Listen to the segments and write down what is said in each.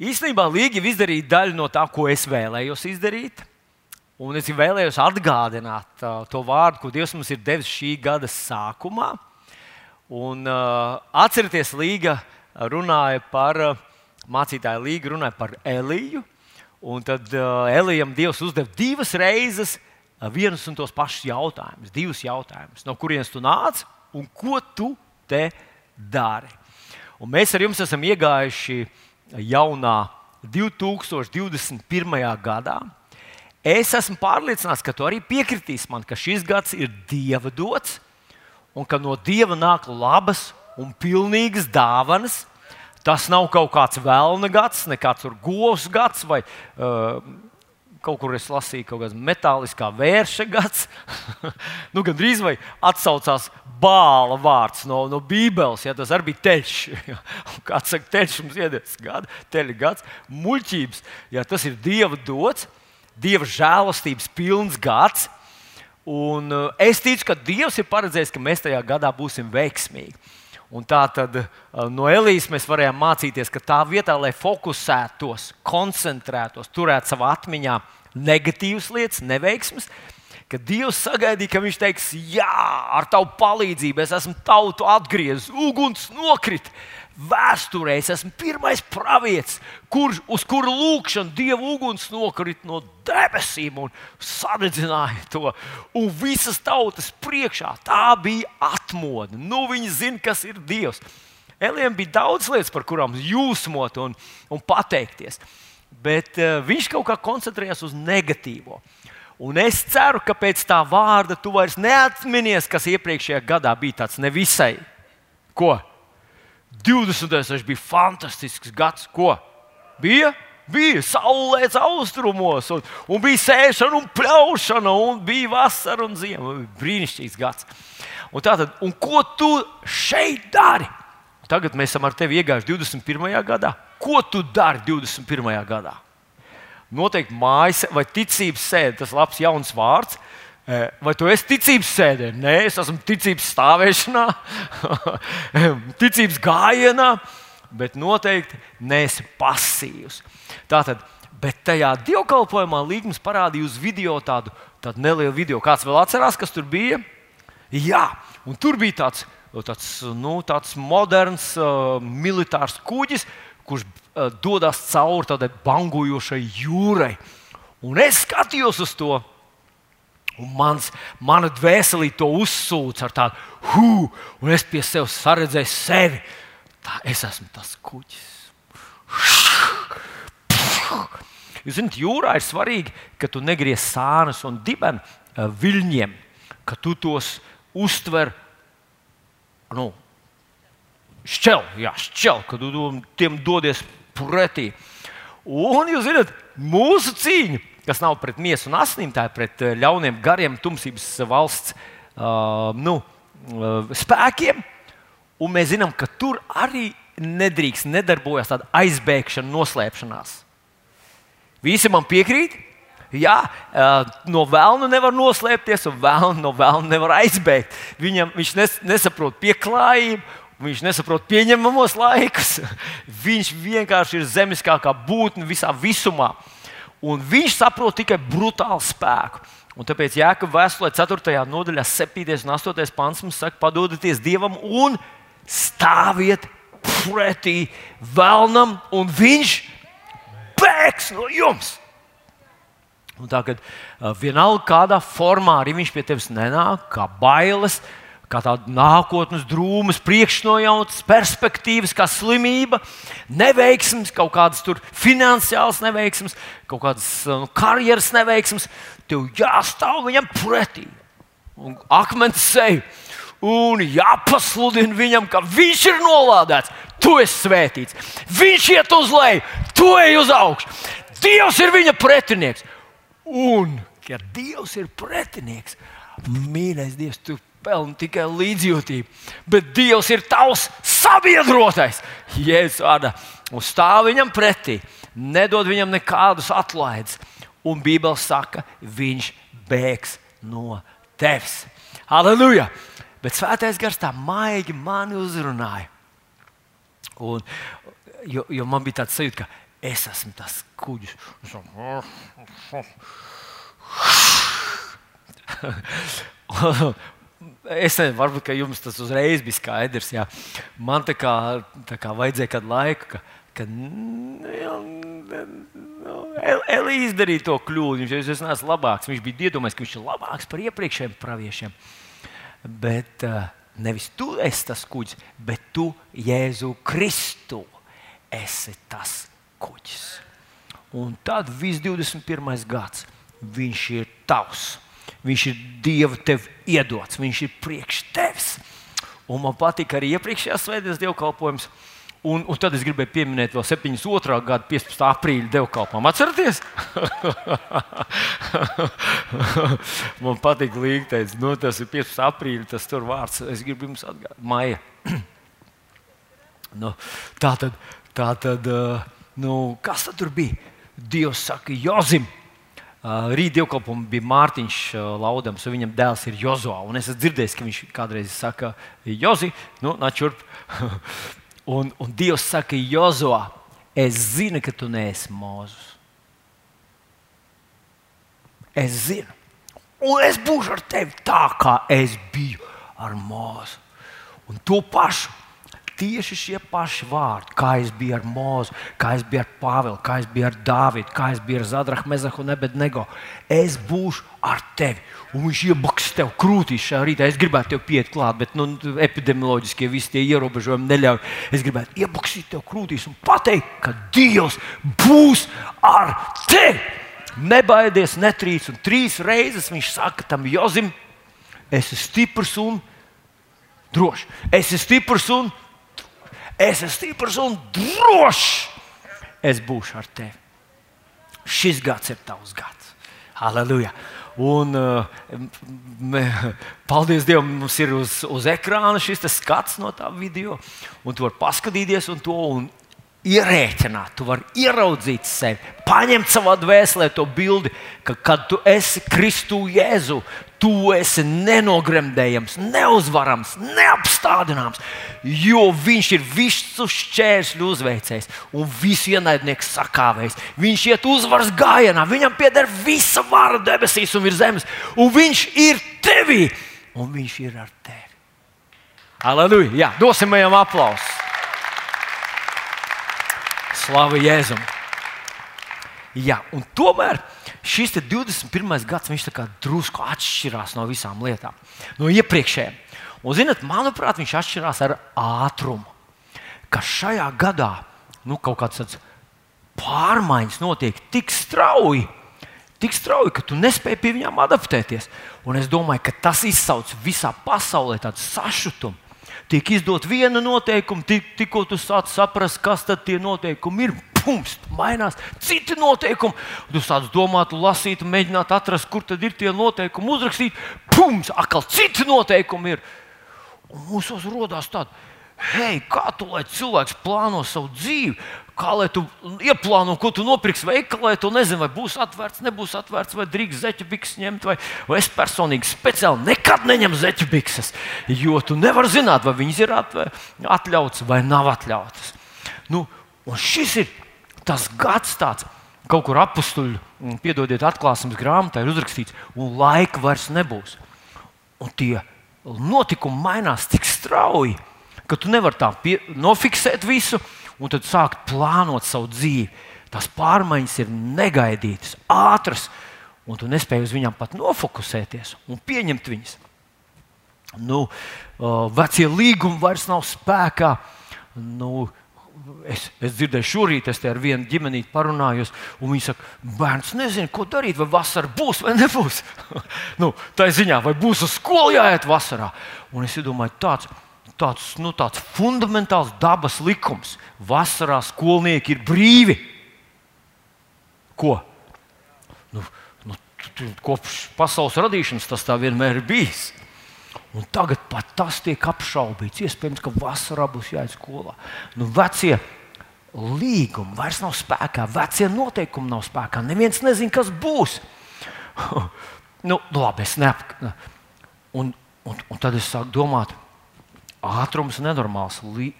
Īsnībā Līga izdarīja daļu no tā, ko es vēlējos izdarīt. Un es vēlējos atgādināt uh, to vārdu, ko Dievs mums ir devis šī gada sākumā. Un, uh, atcerieties, Līga runāja par uh, mācītāju Līga, runāja par Eliju. Un tad uh, Elijam Dievs uzdeva divas reizes uh, vienus un tos pašus jautājumus, divus jautājumus. No kurienes tu nāc un ko tu te dari? Un mēs ar jums esam iegājuši jaunā 2021. gadā. Es esmu pārliecināts, ka tu arī piekritīsi man, ka šis gads ir dieva dots un ka no dieva nāk labas un pilnīgas dāvanas. Tas nav kaut kāds vēlna gads, ne kāds govs gads vai uh, kaut kur es lasīju, kaut kāds metāliskā vērša gads. nu, Gan drīz vai atsaucās bāla vārds no, no Bībeles, ja tas arī bija teļš. Kāds saka, teļš mums iedos gadu, teļa gads, muļķības. Ja tas ir Dieva dots, Dieva žēlastības pilns gads. Un uh, es ticu, ka Dievs ir paredzējis, ka mēs tajā gadā būsim veiksmīgi. Un tā tad uh, no Elīzes mēs varējām mācīties, ka tā vietā, lai fokusētos, koncentrētos, turētu savā atmiņā negatīvas lietas, neveiksmes, ka Dievs sagaidīja, ka Viņš teiks, Jā, ar tavu palīdzību es esmu tautu atgriezis, uguns nokrit vēsturē es esmu pirmais pravietis, kur, uz kuru lūkšanu dieva uguns nokrita no debesīm un sadedzināja to. Un visas tautas priekšā tā bija atmoda. Nu, viņi zina, kas ir Dievs. Eliem bija daudz lietas, par kurām jūsmot un, un pateikties, bet uh, viņš kaut kā koncentrējās uz negatīvo. Un es ceru, ka pēc tā vārda tu vairs neatminies, kas iepriekšējā gadā bija tāds nevisai. Ko? 20. bija fantastisks gads. Ko? Bija? Bija saulēts austrumos, un, un bija sēšana un pļaušana, un bija vasara un ziema. Brīnišķīgs gads. Un, tātad, un ko tu šeit dari? Tagad mēs esam ar tevi iegājuši 21. gadā. Ko tu dari 21. gadā? Noteikti mājas vai ticības sēde, tas ir labs jauns vārds. Vai tu esi ticības sēdē? Nē, es esmu ticības stāvēšanā, ticības gājienā, bet noteikti neesi pasīvs. Tātad, bet tajā dievkalpojumā līgums parādīja uz video tādu, tādu nelielu video. Kāds vēl atcerās, kas tur bija? Jā, un tur bija tāds, tāds, nu, tāds moderns uh, militārs kuģis, kurš dodas cauri tādai bangojošai jūrai. Un es skatījos uz to Un mans, mana dvēselī to uzsūc ar tādu hū, un es pie sevis saredzēju sevi. Tā es esmu tas kuģis. Jūs zināt, jūrā ir svarīgi, ka tu negriez sānus un dibenu viļņiem, ka tu tos uztver nu, šķel, jā, šķel, ka tu tiem dodies pretī. Un jūs zināt, mūsu cīņa kas nav pret miesu un asinīm, tā ir pret eh, ļauniem gariem, tumsības valsts uh, nu, uh, spēkiem. Un mēs zinām, ka tur arī nedrīkst nedarbojas tāda aizbēgšana, noslēpšanās. Visi man piekrīt. Jā, no vēlna nevar noslēpties, un vēlna, no vēlna nevar aizbēgt. Viņam, viņš nes, nesaprot pieklājību, viņš nesaprot pieņemamos laikus. Viņš vienkārši ir zemiskākā būtne visā visumā. Un viņš saprot tikai brutālu spēku. Un tāpēc Jēkabā vēstulē 4. nodaļā, 7. un 8. pāns mums saka, padodieties Dievam un stāviet pretī vēlnam, un viņš bēgs no jums. Un tā, kad, uh, vienalga kādā formā arī viņš pie tevis nenāk, kā bailes, uh, kā tāda nākotnes drūmas, priekšnojautas, perspektīvas, kā slimība, neveiksmes, kaut kādas finansiālas neveiksmes, kaut kādas nu, karjeras neveiksmes. Tev jāstāv viņam pretī un akmens seju. Un jāpasludina viņam, ka viņš ir nolādēts, tu esi svētīts. Viņš iet uz leju, tu ej uz augšu. Dievs ir viņa pretinieks. Un, ja Dievs ir pretinieks, mīļais Dievs, tu pelna tikai līdzjūtību. Bet Dievs ir tavs sabiedrotais. Jēzus vārdā un stāv viņam pretī, nedod viņam nekādus atlaides. Un Bībele saka, viņš bēgs no tevis. Halleluja! Bet svētais gars tā maigi mani uzrunāja. Un, jo, jo man bija tāds sajūta, ka Es esmu tas kuģis. Es nezinu, varbūt jums tas uzreiz bija skaidrs. Jā. Man tā kā, tā kā vajadzēja kādu laiku, ka, ka nu, Elīze darīja to kļūdu. Viņš es neesmu labāks. Viņš bija iedomājies, ka viņš ir labāks par iepriekšējiem praviešiem. Bet uh, nevis tu esi tas kuģis, bet tu, Jēzu Kristu, esi tas kuģis. Un tad viss 21. gads, viņš ir tavs. Viņš ir Dieva tev iedots, viņš ir priekš tevis. Un man patīk arī iepriekšējās svētdienas dievkalpojums. Un, un tad es gribēju pieminēt vēl 72. gada 15. aprīļa dievkalpojumu. Atcerieties? man patīk līnija, teica, nu, tas ir 15. aprīļa, tas tur vārds. Es gribu jums atgādināt, maija. nu, tā tad, tā tad nu, kas tad tur bija? Dievs saka, Jozim! Uh, Rīt dievkalpojumā bija Mārtiņš uh, Laudams, un viņam dēls ir Jozo. Es esmu dzirdējis, ka viņš kādreiz saka, Jozi, nu, nāc šurp. un, un Dievs saka, Jozo, es zinu, ka tu neesi Mozus. Es zinu, un es būšu ar tevi tā, kā es biju ar Mozu. Un to pašu tieši šie paši vārdi, kā es biju ar Mozu, kā es biju ar Pāvilu, kā es biju ar Dāvidu, kā es biju ar Zadrahu, Mezahu un Ebednego. Es būšu ar tevi. Un viņš iebaks tev krūtīs šajā rītā. Es gribētu tev pieiet klāt, bet nu, epidemioloģiskie visi tie ierobežojumi neļauj. Es gribētu iebakstīt tev krūtīs un pateikt, ka Dievs būs ar tevi. Nebaidies, netrīc. Un trīs reizes viņš saka tam Jozim, es esmu stiprs un drošs. Es esmu stiprs un es esmu stiprs un drošs. Es būšu ar tevi. Šis gads ir tavs gads. Halleluja! Un, uh, paldies Dievam, mums ir uz, uz ekrāna šis skats no tā video. Un tu vari paskatīties un to un ierēķināt, tu vari ieraudzīt sevi, paņemt savā dvēselē to bildi, ka kad tu esi Kristu Jēzu, tu esi nenogremdējams, neuzvarams, neapstādināms, jo viņš ir visu šķērsļu uzveicējs un visu ienaidnieku sakāvējs. Viņš iet uzvaras gājienā, viņam pieder visa vara debesīs un virs zemes, un viņš ir tevī, un viņš ir ar tevi. Aleluja! Dosim viņam aplausu! Slava Jēzum! Jā, un tomēr šis 21. gads viņš drusku atšķirās no visām lietām, no iepriekšējām. Un, zinot, manuprāt, viņš atšķirās ar ātrumu. Ka šajā gadā nu, kaut kādas pārmaiņas notiek tik strauji, tik strauji, ka tu nespēji pie viņiem adaptēties. Un es domāju, ka tas izsauc visā pasaulē tādu sašutumu tiek izdot viena noteikuma, tik, tikko tu sāc saprast, kas tad tie noteikumi ir. Pums, mainās citi noteikumi. Tu sāc domāt, lasīt, mēģināt atrast, kur tad ir tie noteikumi, uzrakstīt. Pums, atkal citi noteikumi ir. Un mūsos radās tāda, hei, kā tu lai cilvēks plāno savu dzīvi, kā lai tu ieplāno, ko tu nopirksi veikalā, tu nezini, vai būs atvērts, nebūs atvērts, vai drīkst zeķu bikses ņemt, vai, vai es personīgi speciāli nekad neņemu zeķu bikses, jo tu nevari zināt, vai viņas ir atļautas vai nav atļautas. Nu, šis ir tas gads tāds. Kaut kur apstuļu, piedodiet, atklāsmes grāmatā ir uzrakstīts, un laika vairs nebūs. Un tie notikumi mainās tik strauji, ka tu nevari tā pie, nofiksēt visu, un tad sākt plānot savu dzīvi. Tās pārmaiņas ir negaidītas, ātras, un tu nespēji uz viņām pat nofokusēties un pieņemt viņas. Nu, vecie līgumi vairs nav spēkā. Nu, es, es dzirdēju, šorīt es ar vienu ģimeni parunājos, un viņi saka, bērns nezina, ko darīt, vai vasara būs vai nebūs. nu, tā ir ziņā, vai būs uz skolu jāiet vasarā. Un es domāju, tāds ir tāds, nu, tāds fundamentāls dabas likums. Vasarā skolnieki ir brīvi. Ko? Nu, nu, kopš pasaules radīšanas tas tā vienmēr ir bijis. Un tagad pat tas tiek apšaubīts. Iespējams, ka vasarā būs jāiet skolā. Nu, vecie līgumi vairs nav spēkā, vecie noteikumi nav spēkā. Neviens nezina, kas būs. nu, labi, es neapskaužu. Un, un, un tad es sāku domāt, ātrums nenormāls, lī,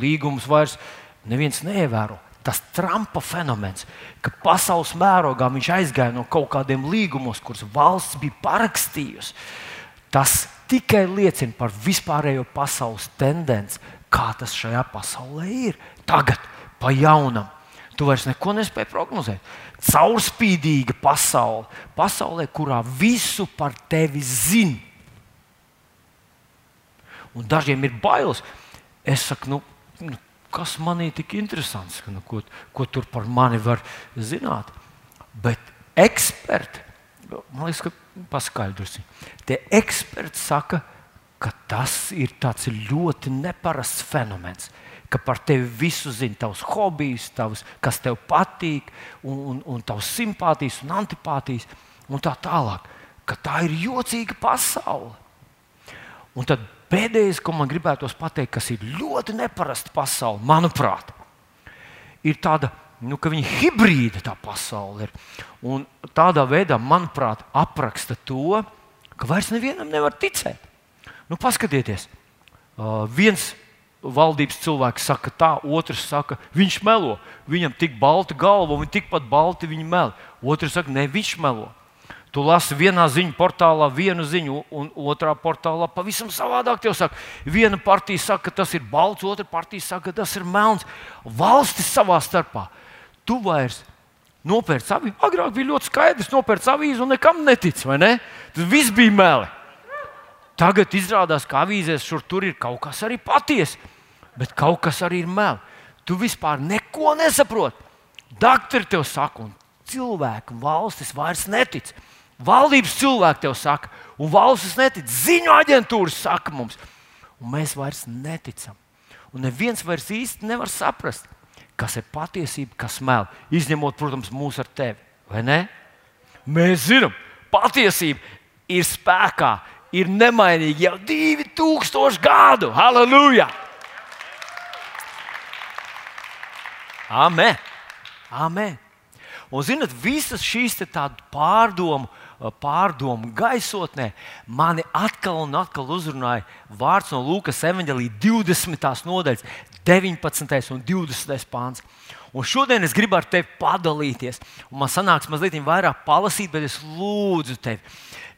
līgums vairs neviens neievēro. tas Trumpa fenomens, ka pasaules mērogā viņš aizgāja no kaut kādiem līgumos, kurus valsts bija parakstījusi, tas tikai liecina par vispārējo pasaules tendenci, kā tas šajā pasaulē ir. Tagad, pa jaunam, tu vairs neko nespēji prognozēt. Caurspīdīga pasaule, pasaulē, kurā visu par tevi zina. Un dažiem ir bailes. Es saku, nu, nu kas manī tik interesants, ka, nu, ko, ko tur par mani var zināt. Bet eksperti, man liekas, ka paskaidrosim, tie eksperti saka, ka tas ir ļoti neparasts fenomens. Ka par tevi visu zina tavs hobijs, tavs, kas tev patīk, un, un, un tavs simpātijas un antipātijas, un tā tālāk. Ka tā ir jocīga pasaule. Un tad Pēdējais, ko man gribētos pateikt, kas ir ļoti neparasta pasaule, manuprāt, ir tāda, nu, ka viņa hibrīda tā pasaule ir. Un tādā veidā, manuprāt, apraksta to, ka vairs nevienam nevar ticēt. Nu, paskatieties, uh, viens valdības cilvēks saka tā, otrs saka, viņš melo. Viņam tik balta galva, un tikpat balti viņa melo. Otrs saka, ne, viņš melo. Tu lasi vienā ziņu portālā vienu ziņu, un otrā portālā pavisam savādāk. Tev saka, viena partija saka, ka tas ir balts, otra partija saka, ka tas ir melns. Valstis savā starpā. Tu vairs nopērci avīzi. Agrāk bija ļoti skaidrs, nopērci avīzi un nekam netic, vai ne? Tas viss bija meli. Tagad izrādās, ka avīzēs šur tur ir kaut kas arī patiesa, bet kaut kas arī ir meli. Tu vispār neko nesaproti. Doktori tev saka, un cilvēki un valstis vairs netic. Valdības cilvēki tev saka, un valsts netic. Ziņu aģentūras saka mums, un mēs vairs neticam. Un neviens vairs īsti nevar saprast, kas ir patiesība, kas mel. Izņemot, protams, mūsu ar tevi. Vai ne? Mēs zinām, patiesība ir spēkā, ir nemainīga jau 2000 gadu. Halleluja! Amen! Amen. Un, zinot, visas šīs pārdomu pārdomu gaisotnē, mani atkal un atkal uzrunāja vārds no Lūkas evanģelī 20. nodaļas, 19. un 20. pāns. Un šodien es gribu ar tevi padalīties. Un man sanāks mazliet vairāk palasīt, bet es lūdzu tevi.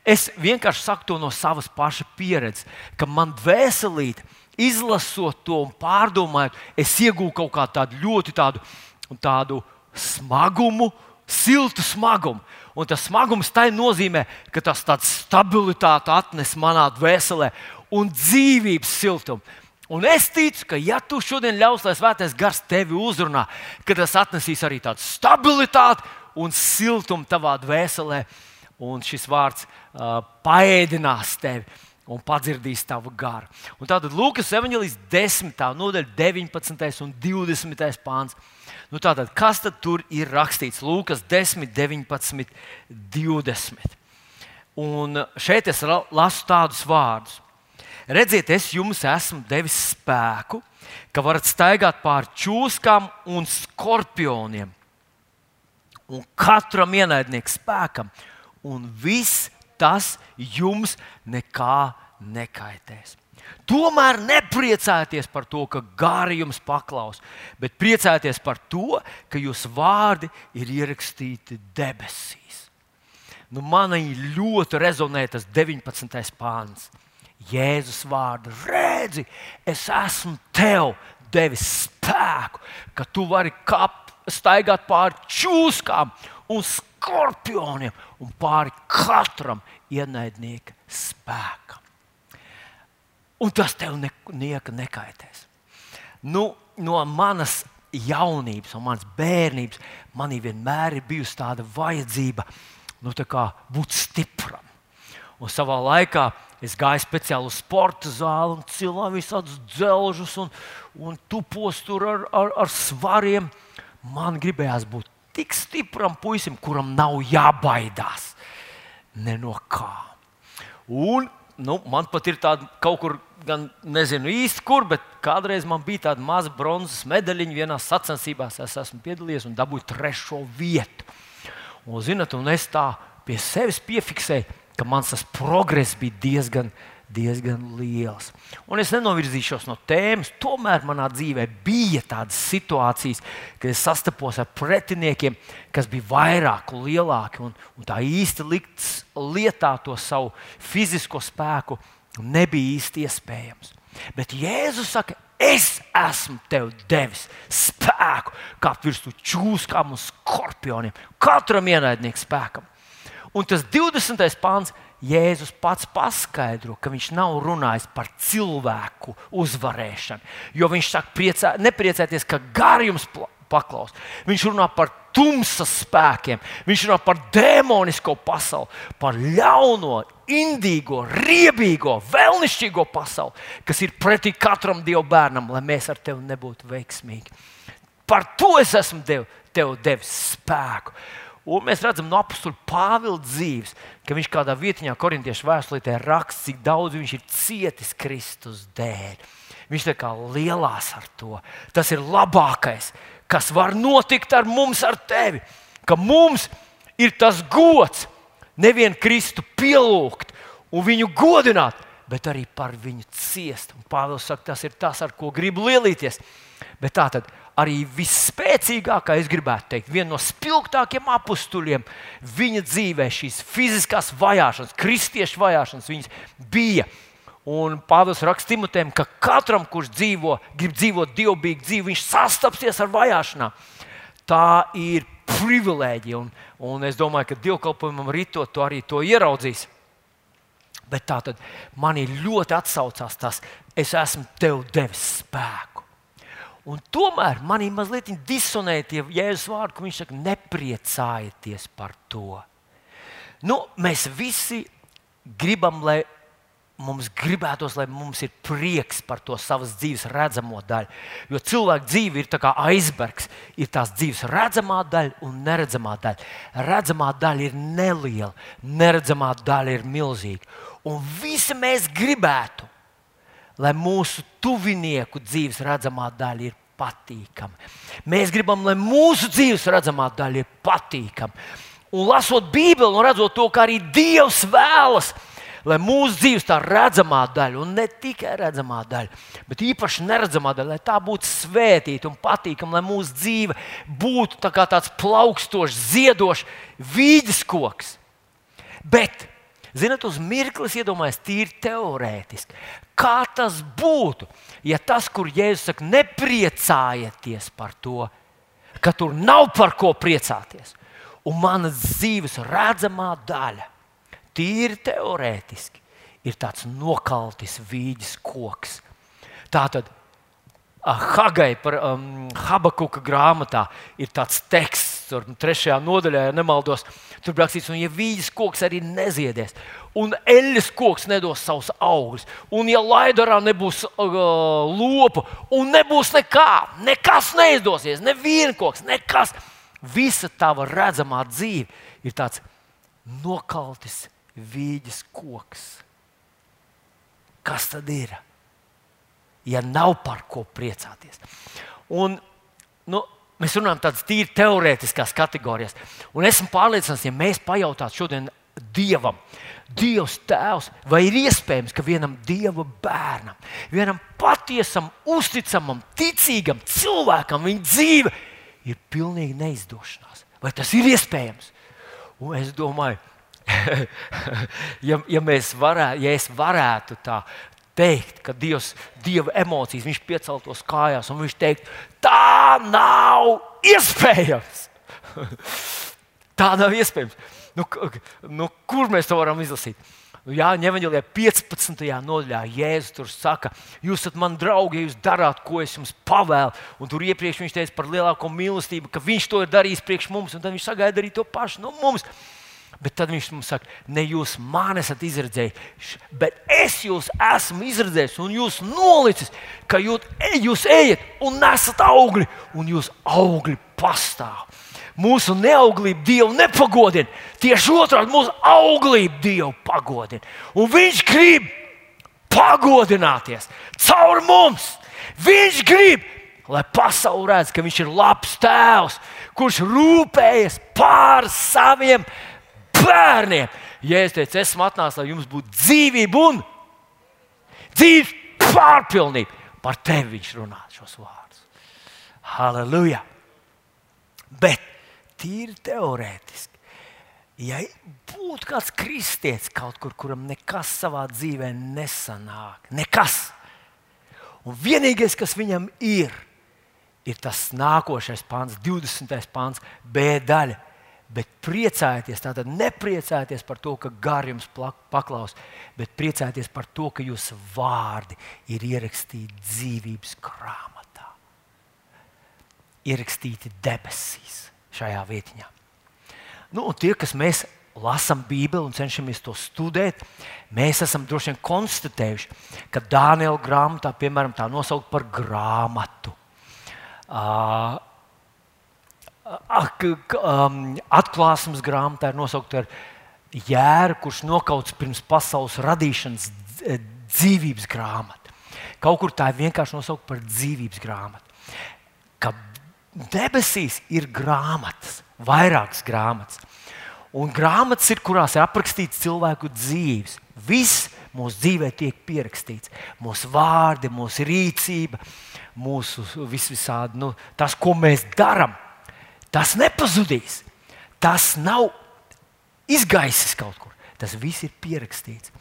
Es vienkārši saku to no savas paša pieredzes, ka man dvēselīt, izlasot to un pārdomājot, es iegūstu kaut kādu tādu ļoti tādu, tādu smagumu, siltu smagumu. Un tas smagums tai nozīmē, ka tas tāds stabilitāte atnes manā dvēselē un dzīvības siltumu. Un es ticu, ka, ja tu šodien ļaus, lai svētais gars tevi uzrunā, ka tas atnesīs arī tādu stabilitāti un siltumu tavā dvēselē, un šis vārds uh, paēdinās tevi un padzirdīs tavu garu. Un tātad Lūkas evanģēlijas 10. nodaļa, 19. un 20. pāns. Nu, tātad, kas tad tur ir rakstīts? Lūkas 10, 19, 20. Un šeit es lasu tādus vārdus. Redziet, es jums esmu devis spēku, ka varat staigāt pāri čūskām un skorpioniem un katram ienaidniekam spēkam, un viss tas jums nekā nekaitēs. Tomēr nepriecājieties par to, ka gari jums paklaus, bet priecājieties par to, ka jūsu vārdi ir ierakstīti debesīs. Nu, man ļoti rezonē tas 19. pāns. Jēzus vārdu redzi, es esmu tev devis spēku, ka tu vari kap, staigāt pāri čūskām un skorpioniem un pāri katram ienaidnieka spēkam un tas tev neko nekaitēs. Nu, no manas jaunības, no manas bērnības, manī vienmēr ir bijusi tāda vajadzība nu, tā būt stipram. Un savā laikā es gāju speciāli uz sporta zāli, un cilvēki visādus dzelžus un, un tupos tur ar, ar, ar svariem. Man gribējās būt tik stipram puisim, kuram nav jābaidās ne no kā. Un nu, man pat ir tāda kaut kur gan nezinu īsti kur, bet kādreiz man bija tāda maza bronzas medaļiņa vienā sacensībās. Es esmu piedalījies un dabūju trešo vietu. Un, zinat, un es tā pie sevis piefiksēju, ka mans progress bija diezgan, diezgan liels. Un es nenovirzīšos no tēmas, tomēr manā dzīvē bija tādas situācijas, kad es sastapos ar pretiniekiem, kas bija vairāk lielāki, un, un tā īsti likt lietā to savu fizisko spēku nebija īsti iespējams. Bet Jēzus saka, es esmu tev devis spēku, kā virsmu čūskām un skorpioniem, katram ienaidniekam spēkam. Un tas 20. pāns Jēzus pats paskaidro, ka viņš nav runājis par cilvēku uzvarēšanu. Jo viņš saka, priecā, nepriecājieties, ka garjums paklaus. Viņš runā par tumsas spēkiem, viņš runā par demonisko pasauli, par ļauno, indīgo, riebīgo, vēlnišķīgo pasauli, kas ir pretī katram dievu bērnam, lai mēs ar tevi nebūtu veiksmīgi. Par to es esmu dev, tev devis spēku. Un mēs redzam no apaksta Pāvila dzīves, ka viņš kādā vietā, korintiešu vēstulītē, raksta, cik daudz viņš ir cietis Kristus dēļ. Viņš tā kā lielās ar to. Tas ir labākais, kas var notikt ar mums, ar tevi. Ka mums ir tas gods nevienu Kristu pielūgt un viņu godināt, bet arī par viņu ciest. Un Pāvils saka, tas ir tas, ar ko gribu lielīties. Bet tā tad arī visspēcīgākā, es gribētu teikt, viena no spilgtākajiem apstuļiem viņa dzīvē, šīs fiziskās vajāšanas, kristiešu vajāšanas, viņas bija. Un Pāvils raksta Timotēm, ka katram, kurš dzīvo, grib dzīvot dievbijīgu dzīvi, viņš sastapsies ar vajāšanām. Tā ir privilēģija, un, un es domāju, ka dievkalpojumam rītot to arī to ieraudzīs. Bet tā tad man ir ļoti atsaucās tas, es esmu tev devis spēku. Un tomēr manī mazliet disonē tie jēzus vārdi, ka viņš saka, nepriecājieties par to. Nu, mēs visi gribam, lai mums gribētos, lai mums ir prieks par to savas dzīves redzamo daļu. Jo cilvēka dzīve ir kā aizbergs. Ir tās dzīves redzamā daļa un neredzamā daļa. Redzamā daļa ir neliela, neredzamā daļa ir milzīga. Un visi mēs gribētu, lai mūsu tuvinieku dzīves redzamā daļa ir patīkama. Mēs gribam, lai mūsu dzīves redzamā daļa ir patīkama. Un lasot Bībeli un redzot to, kā arī Dievs vēlas, lai mūsu dzīves tā redzamā daļa, un ne tikai redzamā daļa, bet īpaši neredzamā daļa, lai tā būtu svētīta un patīkama, lai mūsu dzīve būtu tā tāds plaukstošs, ziedošs vīdes koks. Bet, zinot, uz mirkli iedomājieties, tīri teorētiski, kā tas būtu, ja tas, kur Jēzus saka, nepriecājieties par to, ka tur nav par ko priecāties. Un manas dzīves redzamā daļa tīri teorētiski ir tāds nokaltis vīģis koks. Tā tad Hagai par um, Habakuka grāmatā ir tāds teksts, tur trešajā nodaļā, ja nemaldos, tur rakstīts, un ja vīģis koks arī neziedēs, un eļļas koks nedos savus augļus, un ja laidarā nebūs uh, lopu, un nebūs nekā, nekas neizdosies, neviena koks, nekas, visa tava redzamā dzīve ir tāds nokaltis vīģis koks. Kas tad ir? Ja nav par ko priecāties. Un, nu, mēs runājam tādas tīri teorētiskās kategorijas. Un esmu pārliecināts, ja mēs pajautātu šodien Dievam, Dievs Tēvs, vai ir iespējams, ka vienam Dieva bērnam, vienam patiesam, uzticamam, ticīgam cilvēkam viņa dzīve ir pilnīgi neizdošanās? Vai tas ir iespējams? Un es domāju, ja, ja, varētu, ja es varētu tā teikt, ka Dievs, Dieva emocijas, viņš pieceltos kājās un viņš teikt, tā nav iespējams. tā nav iespējams. Nu, nu, kur mēs to varam izlasīt? Nu, Jā, Ņemģeļā 15. nodaļā Jēzus tur saka, jūs esat mani draugi, ja jūs darāt, ko es jums pavēlu. Un tur iepriekš viņš teica par lielāko mīlestību, ka viņš to ir darījis priekš mums, un tad viņš sagaida arī to pašu no mums. Bet tad viņš mums saka, ne jūs mani esat izredzējuši, bet es jūs esmu izredzējis un jūs nolicis, ka jūs, jūs ejat un nesat augļi, un jūs augļi pastāv. Mūsu neauglība Dievu nepagodina. Tieši otrādi mūsu auglība Dievu pagodina. Un Viņš grib pagodināties caur mums. Viņš grib, lai pasaule redz, ka Viņš ir labs tēvs, kurš rūpējas par saviem bērniem. Ja es teicu, esmu atnācis, lai jums būtu dzīvība un dzīves pārpilnību. Par tevi viņš runā šos vārdus. Halleluja! Bet tīri teorētiski, ja būtu kāds kristietis kaut kur, kuram nekas savā dzīvē nesanāk, nekas, un vienīgais, kas viņam ir, ir tas nākošais pāns, 20. pāns, B daļa bet priecājieties, tātad nepriecājieties par to, ka gars jums paklaus, bet priecājieties par to, ka jūsu vārdi ir ierakstīti dzīvības grāmatā, ierakstīti debesīs šajā vietā. Nu, tie, kas mēs lasām Bībeli un cenšamies to studēt, mēs esam droši vien konstatējuši, ka Dānijas grāmatā, piemēram, tā nosaukt par grāmatu. Uh, um, atklāsmes grāmatā ir nosaukta ar jēru, kurš nokauts pirms pasaules radīšanas dzīvības grāmata. Kaut kur tā ir vienkārši nosaukta par dzīvības grāmatu. Ka debesīs ir grāmatas, vairākas grāmatas. Un grāmatas ir, kurās ir aprakstīts cilvēku dzīves. Viss mūsu dzīvē tiek pierakstīts. Mūsu vārdi, mūsu rīcība, mūsu visvisādi, nu, tas, ko mēs darām Tas nepazudīs. Tas nav izgaisis kaut kur. Tas viss ir pierakstīts.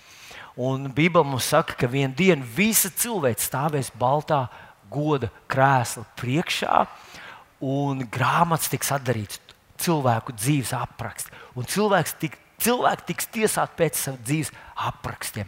Un Bībele mums saka, ka vienā dienā visa cilvēce stāvēs baltā goda krēsla priekšā, un grāmatas tiks atdarīts cilvēku dzīves apraksts. Un cilvēks tik, cilvēki tiks tiesāti pēc savas dzīves aprakstiem.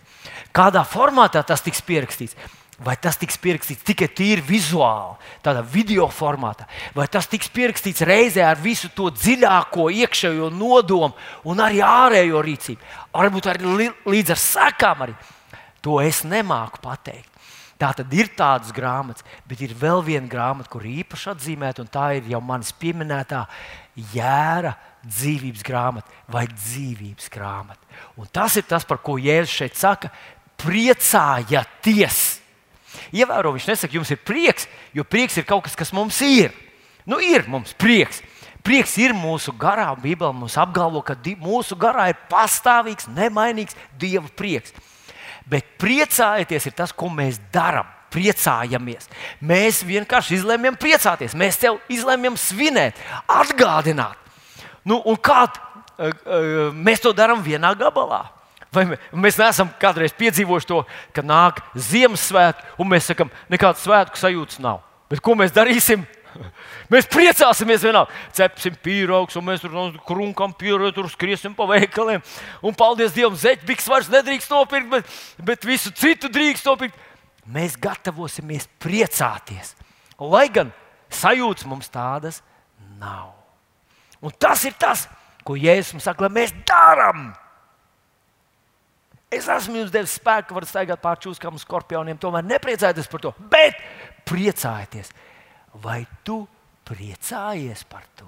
Kādā formātā tas tiks pierakstīts? Vai tas tiks pierakstīts tikai tīri vizuāli, tādā video formātā, vai tas tiks pierakstīts reizē ar visu to dziļāko iekšējo nodomu un arī ārējo rīcību, varbūt arī līdz ar sekām. Arī. To es nemāku pateikt. Tā tad ir tādas grāmatas, bet ir vēl viena grāmata, kur īpaši atzīmēta, un tā ir jau manis pieminētā jēra dzīvības grāmata vai dzīvības grāmata. Un tas ir tas, par ko Jēzus šeit saka: priecājieties! Ievēro, viņš nesaka, jums ir prieks, jo prieks ir kaut kas, kas mums ir. Nu, ir mums prieks. Prieks ir mūsu garā. Bībelē mums apgalvo, ka mūsu garā ir pastāvīgs, nemainīgs Dieva prieks. Bet priecājieties, ir tas, ko mēs darām. Priecājamies. Mēs vienkārši izlēmjam priecāties. Mēs tev izlēmjam svinēt, atgādināt. Nu, kā uh, uh, mēs to darām vienā gabalā? Vai mēs neesam kādreiz piedzīvojuši to, ka nāk Ziemassvētki, un mēs sakām, nekādas svētku sajūtas nav. Bet ko mēs darīsim? Mēs priecāsimies vienalga. Cepsim pīrāgus, un mēs tur krunkam pīrāgu, tur skriesim pa veikaliem. Un paldies Dievam, zeķbiks vairs nedrīkst nopirkt, bet, bet visu citu drīkst nopirkt. Mēs gatavosimies priecāties. Lai gan sajūtas mums tādas nav. Un tas ir tas, ko Jēzus mums saka, lai mēs darām. Es esmu jums devis spēku, varat staigāt pāri čūskām un skorpioniem. Tomēr nepriecājieties par to, bet priecājieties. Vai tu priecājies par to?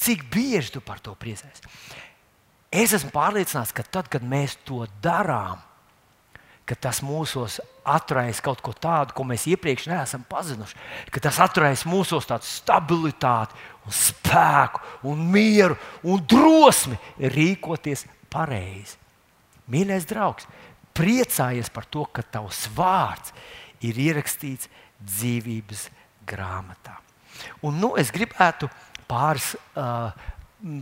Cik bieži tu par to priecājies? Es esmu pārliecināts, ka tad, kad mēs to darām, ka tas mūsos atraisa kaut ko tādu, ko mēs iepriekš neesam pazinuši. Ka tas atraisa mūsos tādu stabilitāti, un spēku, un mieru un drosmi rīkoties pareizi. Mīļais draugs, priecājies par to, ka tavs vārds ir ierakstīts dzīvības grāmatā. Un, nu, es gribētu pāris uh,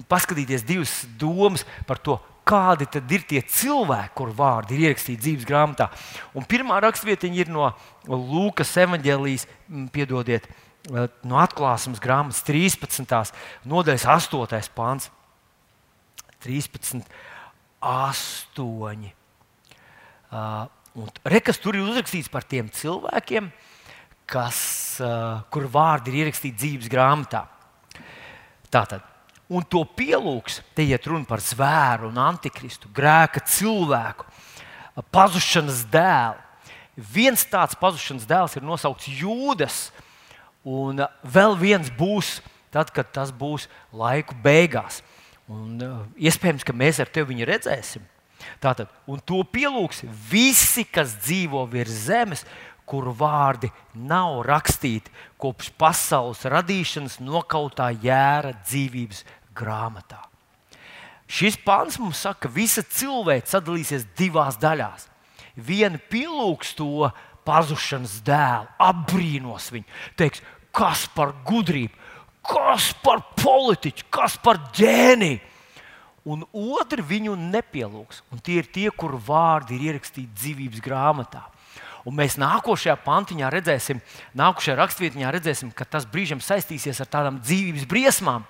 paskatīties divas domas par to, kādi tad ir tie cilvēki, kur vārdi ir ierakstīti dzīves grāmatā. Un pirmā rakstvietiņa ir no Lūkas evanģēlijas, piedodiet, eh, no atklāsmes grāmatas 13. nodaļas 8. pāns. 13, 8. Uh, Rekas tur ir uzrakstīts par tiem cilvēkiem, kas, uh, kur vārdi ir ierakstīti dzīves grāmatā. Tātad un to pielūgs, te iet runa par zvēru un antikristu, grēka cilvēku, pazušanas dēlu. Viens tāds pazušanas dēls ir nosaukts Jūdas, un vēl viens būs tad, kad tas būs laiku beigās. Un, iespējams, ka mēs ar tevi viņu redzēsim. Tātad, un to pielūgs visi, kas dzīvo virs zemes, kuru vārdi nav rakstīti kopš pasaules radīšanas nokautā jēra dzīvības grāmatā. Šis pāns mums saka, ka visa cilvēce sadalīsies divās daļās. Viena pielūgs to pazušanas dēlu, apbrīnos viņu, teiks, kas par gudrību, kas par politiķu, kas par ģēniju. Un otri viņu nepielūgs. Un tie ir tie, kuru vārdi ir ierakstīti dzīvības grāmatā. Un mēs nākošajā pantiņā redzēsim, nākošajā rakstvietņā redzēsim, ka tas brīžam saistīsies ar tādām dzīvības briesmām.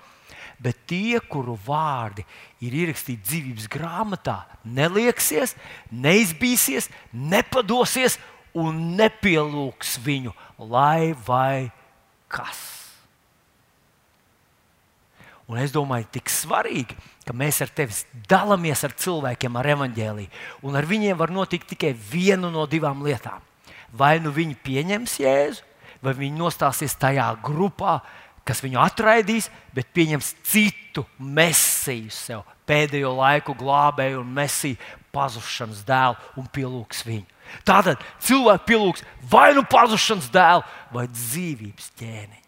Bet tie, kuru vārdi ir ierakstīti dzīvības grāmatā, nelieksies, neizbīsies, nepadosies un nepielūgs viņu, lai vai kas. Un es domāju, tik svarīgi, ka mēs ar tevi dalāmies ar cilvēkiem ar evaņģēlīju. Un ar viņiem var notikt tikai viena no divām lietām. Vai nu viņi pieņems Jēzu, vai viņi nostāsies tajā grupā, kas viņu atraidīs, bet pieņems citu mesiju sev, pēdējo laiku glābēju un mesiju pazušanas dēlu un pielūgs viņu. Tātad cilvēks pielūgs vai nu pazušanas dēlu, vai dzīvības ķēniņu.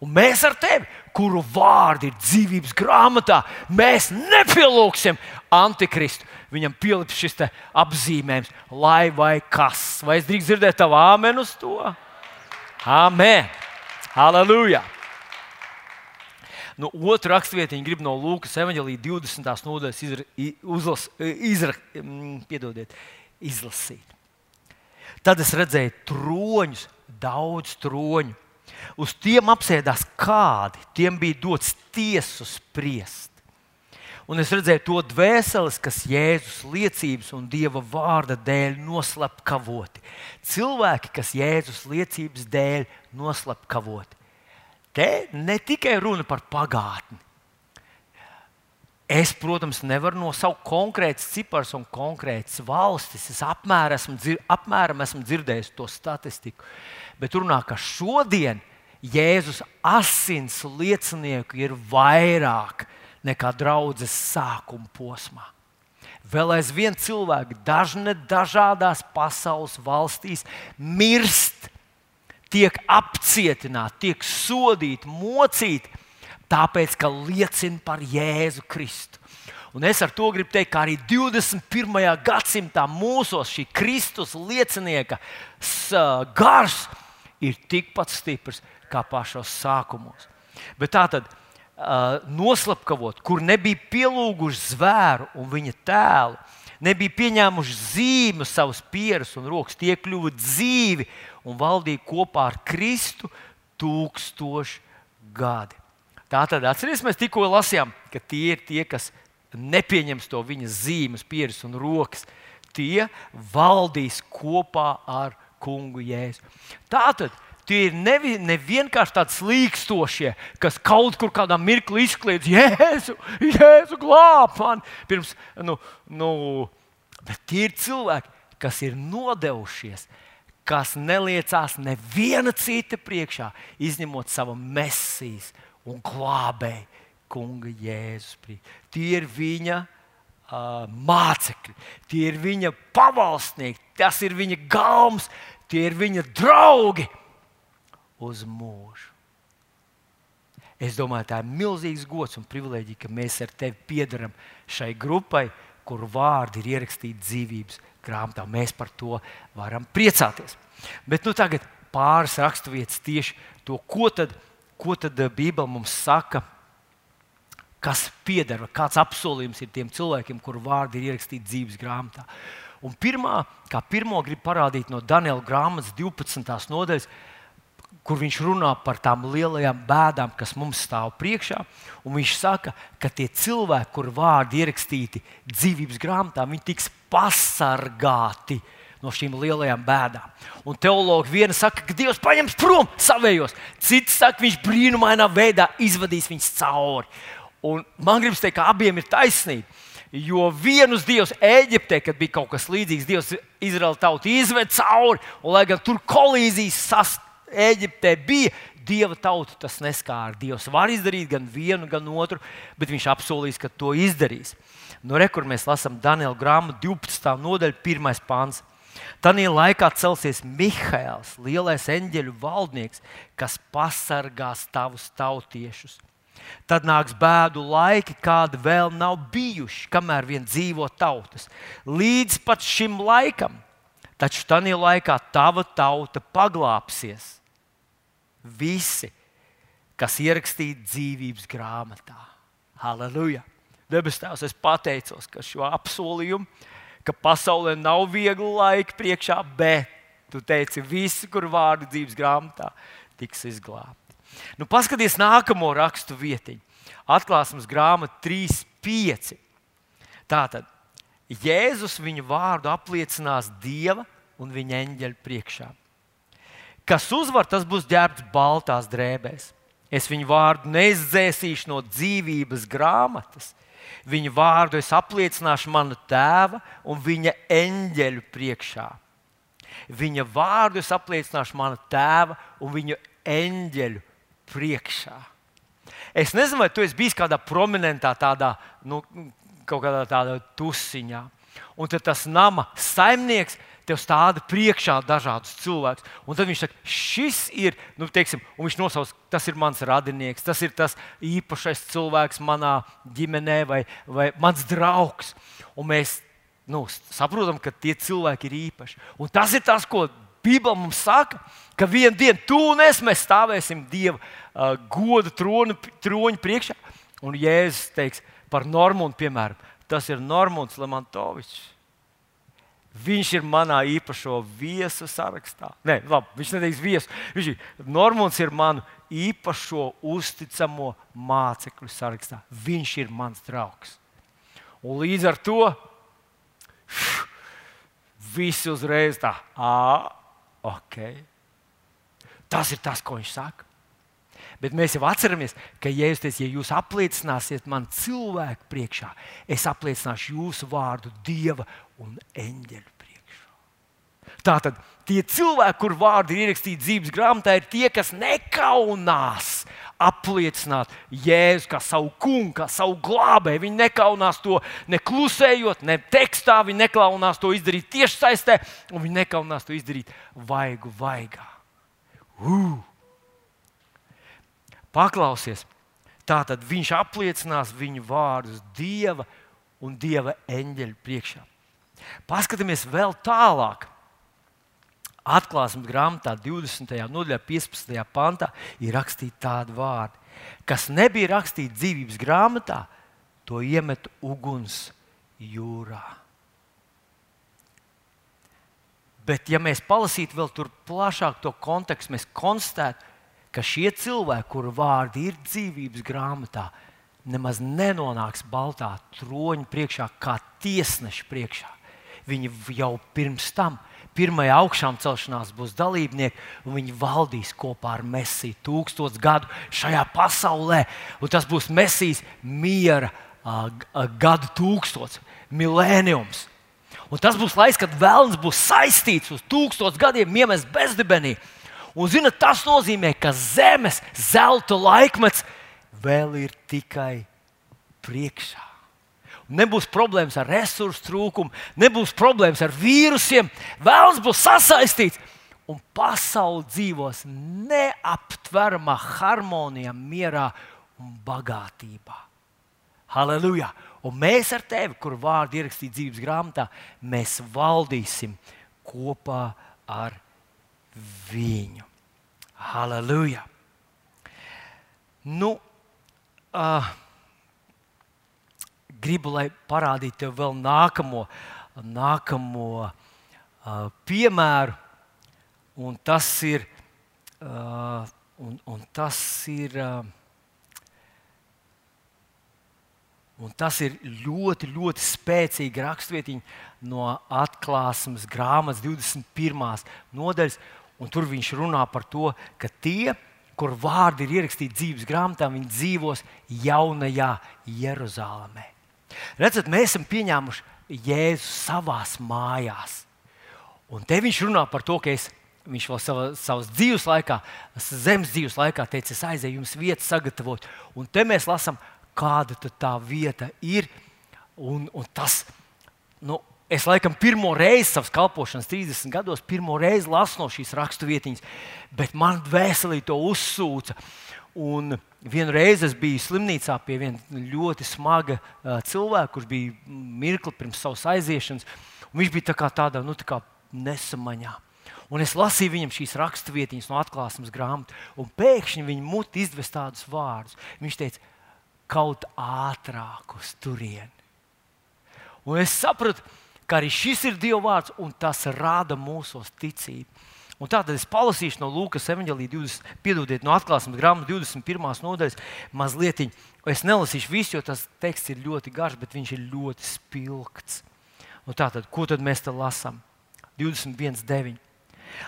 Un mēs ar tevi, kuru vārdi ir dzīvības grāmatā, mēs nepielūgsim antikristu. Viņam pielips šis apzīmējums, lai vai kas. Vai es drīkst dzirdēt tavu āmenu uz to? Amen! Halleluja! Nu, otru rakstvietiņu grib no Lūkas evanģēlīja 20. nodaļas izra, uzlas, izra, mm, piedodiet, izlasīt. Tad es redzēju troņus, daudz troņu Uz tiem apsēdās kādi, tiem bija dots tiesu spriest. Un es redzēju to dvēseles, kas Jēzus liecības un Dieva vārda dēļ noslapkavoti. Cilvēki, kas Jēzus liecības dēļ noslapkavoti. Te ne tikai runa par pagātni. Es, protams, nevaru nosaukt konkrētas cipars un konkrētas valstis. Es apmēram esmu, dzir apmēram esmu dzirdējis to statistiku. Bet runā, ka šodien Jēzus asins liecinieku ir vairāk nekā draudzes sākuma posmā. Vēl aizvien cilvēki dažne dažādās pasaules valstīs mirst, tiek apcietināti, tiek sodīti, mocīti, tāpēc, ka liecina par Jēzu Kristu. Un es ar to gribu teikt, ka arī 21. gadsimtā mūsos šī Kristus liecinieka gars ir tikpat stiprs kā pašos sākumos. Bet tā tad noslapkavot, kur nebija pielūguši zvēru un viņa tēlu, nebija pieņēmuši zīmi savus pierus un rokas, tie kļuva dzīvi un valdīja kopā ar Kristu tūkstoši gadi. Tā tad atcerieties, mēs tikko lasījām, ka tie ir tie, kas nepieņems to viņa zīmes, pierus un rokas. Tie valdīs kopā ar kungu Jēzu. Tātad Tie ir nevi, ne vienkārši tādi slīkstošie, kas kaut kur kādā mirklī izkliedz, Jēzu, Jēzu glāb man. Pirms, nu, nu, bet tie ir cilvēki, kas ir nodevušies, kas neliecās neviena cita priekšā, izņemot savu mesijas un glābēju kunga Jēzus. Tie ir viņa uh, mācekļi, tie ir viņa pavalsnieki, tas ir viņa galms, tie ir viņa draugi uz mūžu. Es domāju, tā ir milzīgs gods un privilēģija, ka mēs ar tevi piedaram šai grupai, kur vārdi ir ierakstīti dzīvības grāmatā. Mēs par to varam priecāties. Bet nu, tagad pāris raksturvietas tieši to, ko tad, ko tad Bībele mums saka, kas pieder, kāds apsolījums ir tiem cilvēkiem, kuru vārdi ir ierakstīti dzīves grāmatā. Un pirmā, kā pirmo gribu parādīt no Daniela grāmatas 12. nodaļas, kur viņš runā par tām lielajām bēdām, kas mums stāv priekšā. Viņš saka, ka tie cilvēki, kur vārdi ierakstīti dzīvības grāmatā, viņi tiks pasargāti no šīm lielajām bēdām. Un teologi viena saka, ka Dievs paņems prom savējos, cits saka, viņš brīnumainā veidā izvadīs viņus cauri. Un man gribas teikt, ka abiem ir taisnība. Jo vienus dievus Eģiptē, kad bija kaut kas līdzīgs, Dievs Izraēla tautu izved cauri, un lai gan tur kolīzijas sastāvā Eģiptē bija dieva tauta, tas neskāra. Dievs var izdarīt gan vienu, gan otru, bet viņš apsolīs, ka to izdarīs. No nu, rekur mēs lasām Daniela grāmatu 12. nodaļu, 1. pāns. Tanī laikā celsies Mihails, lielais eņģeļu valdnieks, kas pasargās tavus tautiešus. Tad nāks bēdu laiki, kādi vēl nav bijuši, kamēr vien dzīvo tautas. Līdz pat šim laikam, taču tajā laikā tava tauta paglāpsies. Visi, kas ierakstīti dzīvības grāmatā. Halleluja! Debes Tēvs, es pateicos par šo apsolījumu, ka pasaulē nav viegli laiki priekšā, bet tu teici, visi, kur vārdu dzīves grāmatā, tiks izglābti. Nu, paskaties nākamo rakstu vietiņu. Atklāsmes grāmata 3.5. Tātad Jēzus viņu vārdu apliecinās Dieva un viņa eņģeļa priekšā. Kas uzvar, tas būs ģērbts baltās drēbēs. Es viņu vārdu neizdzēsīšu no dzīvības grāmatas. Viņu vārdu es apliecināšu manu tēva un viņa eņģeļu priekšā. Viņa vārdu es apliecināšu manu tēva un viņa eņģeļu priekšā. Es nezinu, vai tu esi bijis kādā prominentā, tādā, nu, kaut kādā tādā tusiņā. Un tas nama saimnieks tev stāda priekšā dažādus cilvēkus. Un tad viņš saka, šis ir, nu, teiksim, un viņš nosauc, tas ir mans radinieks, tas ir tas īpašais cilvēks manā ģimenē vai, vai mans draugs. Un mēs nu, saprotam, ka tie cilvēki ir īpaši. Un tas ir tas, ko Bībele mums saka, ka vienā dienā tu un es stāvēsim Dieva uh, goda tronu, troņa priekšā. Un Jēzus teiks par Normūnu, piemēram, tas ir Normons Lemantovičs. Viņš ir manā īpašo viesu sarakstā. Nē, labi, viņš neteiks viesu. Viņš ir Normons ir manu īpašo uzticamo mācekļu sarakstā. Viņš ir mans draugs. Un līdz ar to visi uzreiz tā, ah, ok. Tas ir tas, ko viņš saka. Bet mēs jau atceramies, ka Jēzus teica, ja jūs apliecināsiet man cilvēku priekšā, es apliecināšu jūsu vārdu Dieva un eņģeļu priekšā. Tātad tie cilvēki, kur vārdi ir ierakstīti dzīves grāmatā, ir tie, kas nekaunās apliecināt Jēzu kā savu kungu, kā savu glābēju. Viņi nekaunās to neklusējot, ne tekstā, viņi nekaunās to izdarīt tieši saistē, un viņi nekaunās to izdarīt vaigu vaigā. Uh! Paklausies! Tā tad viņš apliecinās viņu vārdus Dieva un Dieva eņģeļa priekšā. Paskatāmies vēl tālāk. Atklāsmes grāmatā, 20. nodaļā, 15. pantā ir rakstīti tādi vārdi, kas nebija rakstīti dzīvības grāmatā, to iemet uguns jūrā. Bet, ja mēs palasītu vēl tur plašāk to kontekstu, mēs konstatētu, ka šie cilvēki, kuru vārdi ir dzīvības grāmatā, nemaz nenonāks baltā troņa priekšā, kā tiesneša priekšā. Viņi jau pirms tam, pirmajā augšām celšanās, būs dalībnieki, un viņi valdīs kopā ar Mēsiju tūkstotis gadu šajā pasaulē. Un tas būs Mēsijas miera gadu tūkstots, milēniums. Un tas būs laiks, kad vēlams būs saistīts uz tūkstošiem gadiem, iemest bezdibenī. Un, zinot, tas nozīmē, ka zemes zelta laikmets vēl ir tikai priekšā. Nebūs problēmas ar resursu trūkumu, nebūs problēmas ar vīrusiem. Vēlams būs sasaistīts, un pasaule dzīvos neaptveramā harmonijā, mierā un bagātībā. Halleluja! Un mēs ar tevi, kur vārdi ierakstīti dzīves grāmatā, mēs valdīsim kopā ar viņu. Halleluja! Nu, uh, gribu, lai parādītu tev vēl nākamo, nākamo uh, piemēru, un tas ir. Uh, un, un tas ir uh, Un tas ir ļoti, ļoti spēcīgi raksturvietiņa no atklāsmes grāmatas 21. nodaļas. Tur viņš runā par to, ka tie, kur vārdi ir ierakstīti dzīves grāmatā, viņi dzīvos jaunajā Jeruzalemē. Redzat, mēs esam pieņēmuši Jēzu savās mājās. Un te viņš runā par to, ka es, viņš vēl savā, savas dzīves laikā, zemes dzīves laikā teica, es aizēju jums vietu sagatavot. Un te mēs lasām, kāda tā vieta ir. Un, un tas, nu, es laikam pirmo reizi savas kalpošanas 30 gados, pirmo reizi lasu no šīs raksturvietiņas, bet man vēselī to uzsūca. Un, vienu reizi es biju slimnīcā pie viena ļoti smaga uh, cilvēka, kurš bija mirkli pirms savas aiziešanas. Viņš bija tā kā tādā nu, tā kā nesamaņā. Un es lasīju viņam šīs raksturvietiņas no atklāsmes grāmatas, un pēkšņi viņa mute izdevās tādus vārdus. Viņš teica, kaut ātrāk uz turieni. Un es sapratu, ka arī šis ir Dieva vārds, un tas rada mūsos ticību. Un tātad es palasīšu no Lūkas evanģēlīja 20, piedodiet, no atklāsmes grāmatas 21. nodaļas mazliet. Es nelasīšu visu, jo tas teksts ir ļoti garš, bet viņš ir ļoti spilgts. Un tātad, ko tad mēs te lasām? 21.9.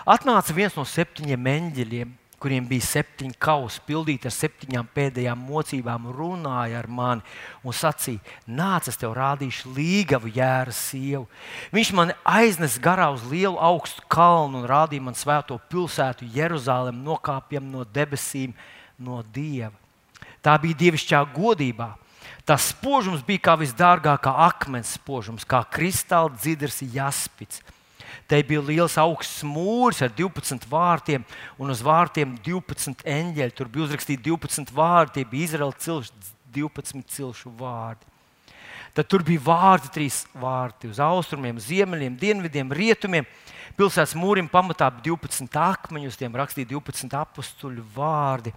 Atnāca viens no septiņiem eņģeļiem kuriem bija septiņi kausi, pildīti ar septiņām pēdējām mocībām, runāja ar mani un sacīja: Nāc, es tev rādīšu līgavu jēra sievu. Viņš man aiznes garā uz lielu augstu kalnu un rādīja man svēto pilsētu, Jeruzalem, nokāpjam no debesīm, no dieva. Tā bija dievišķā godībā. Tas spožums bija kā visdārgākā akmens spožums, kā kristāla dzidrs jaspits. Te bija liels augsts mūris ar 12 vārtiem, un uz vārtiem 12 eņģeļi. Tur bija uzrakstīti 12 vārdi, tie bija Izraels cilšu, 12 cilšu vārdi. Tad tur bija vārdi, trīs vārti uz austrumiem, ziemeļiem, dienvidiem, rietumiem. Pilsētas mūrim pamatā bija 12 akmeņi, uz tiem rakstīja 12 apstuļu vārdi.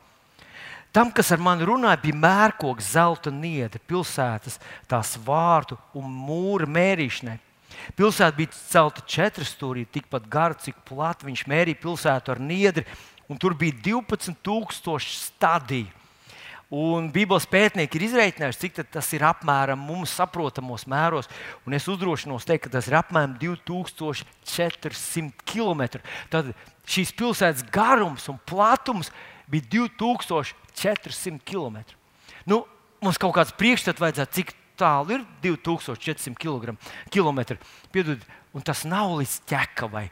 Tam, kas ar mani runāja, bija mērkoks, zelta niede, pilsētas, tās vārtu un mūra mērīšanai. Pilsēta bija celta četras stūrī, tikpat gara, cik plata. Viņš mērīja pilsētu ar niedri, un tur bija 12,000 stadiju. Un Bībeles pētnieki ir izreikinājuši, cik tas ir apmēram mums saprotamos mēros. Un es uzdrošinos teikt, ka tas ir apmēram 2400 km. Tad šīs pilsētas garums un platums bija 2400 km. Nu, mums kaut kāds priekšstats vajadzētu, cik tālu ir 2400 km. Piedod, un tas nav līdz ķekavai.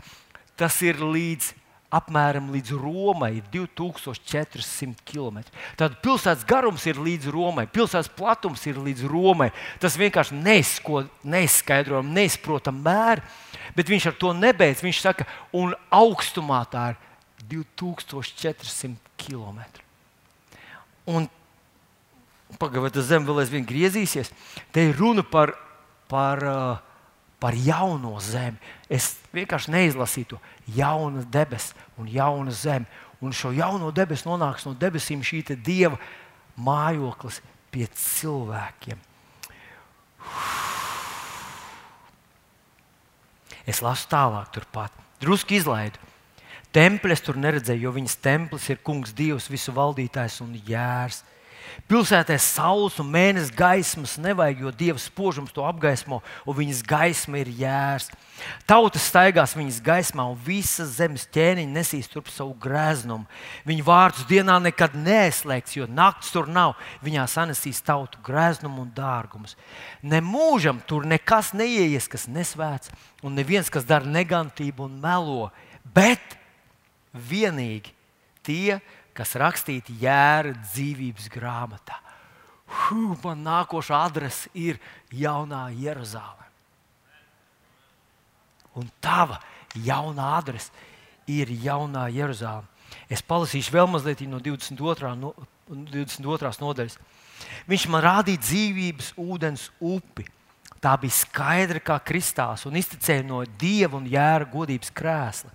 Tas ir līdz apmēram līdz Romai, 2400 km. Tad pilsētas garums ir līdz Romai, pilsētas platums ir līdz Romai. Tas vienkārši neizskaidrojam, neizprotam mēri, bet viņš ar to nebeidz. Viņš saka, un augstumā tā ir 2400 km. Un Pagaidiet, tas zem vēl aizvien griezīsies? Te ir runa par, par, par jauno zemi. Es vienkārši neizlasīju to jaunu debesu un jaunu zemi. Un šo jauno debesu nonāks no debesīm šī dieva mājoklis pie cilvēkiem. Es lasu tālāk, turpat. Drusku izlaidu. Templis tur neredzēju, jo viņas templis ir kungs, dievs, visu valdītājs un jērs. Pilsētā saules un mēnesis gaismas nevajag, jo Dieva spožums to apgaismo, un viņas gaisma ir jērs. Tautas staigās viņas gaismā, un visas zemes ķēniņi nesīs turp savu grēznumu. Viņu vārdus dienā nekad neslēgs, jo naktis tur nav. Viņā sanesīs tautu grēznumu un dārgumus. Ne mūžam tur nekas neieies, kas nesvēts, un neviens, kas dara negantību un melo, bet vienīgi tie, kas rakstīti jēra dzīvības grāmatā. Huh, man nākošā adrese ir jaunā Jeruzaleme. Un tava jaunā adrese ir jaunā Jeruzaleme. Es palasīšu vēl mazliet no 22. No, 22. nodaļas. Viņš man rādīja dzīvības ūdens upi. Tā bija skaidra kā kristāls un iztecēja no dieva un jēra godības krēsla.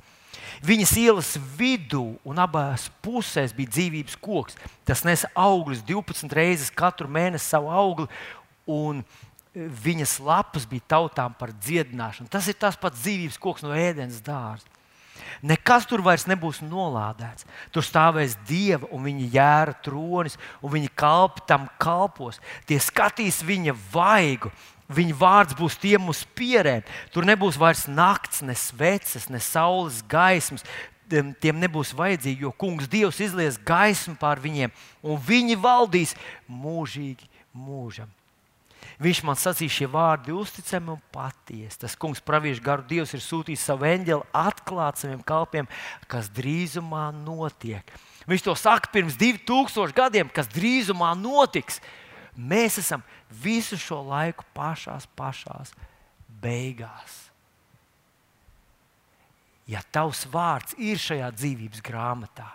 Viņas ielas vidū un abās pusēs bija dzīvības koks. Tas nesa augļus 12 reizes katru mēnesi savu augli, un viņas lapas bija tautām par dziedināšanu. Tas ir tas pats dzīvības koks no ēdienas dārza. Nekas tur vairs nebūs nolādēts. Tur stāvēs dieva un viņa jēra tronis, un viņa kalpi tam kalpos. Tie skatīs viņa vaigu, Viņa vārds būs tiem uz pierēm. Tur nebūs vairs nakts, ne sveces, ne saules gaismas. Tiem nebūs vajadzīgi, jo Kungs Dievs izlies gaismu pār viņiem, un viņi valdīs mūžīgi mūžam. Viņš man sacīja, šie vārdi uzticami un patiesi. Tas kungs, praviešu garu Dievs, ir sūtījis savu eņģeli atklāt saviem kalpiem, kas drīzumā notiek. Viņš to saka pirms 2000 gadiem, kas drīzumā notiks. Mēs esam visu šo laiku pašās, pašās beigās. Ja tavs vārds ir šajā dzīvības grāmatā,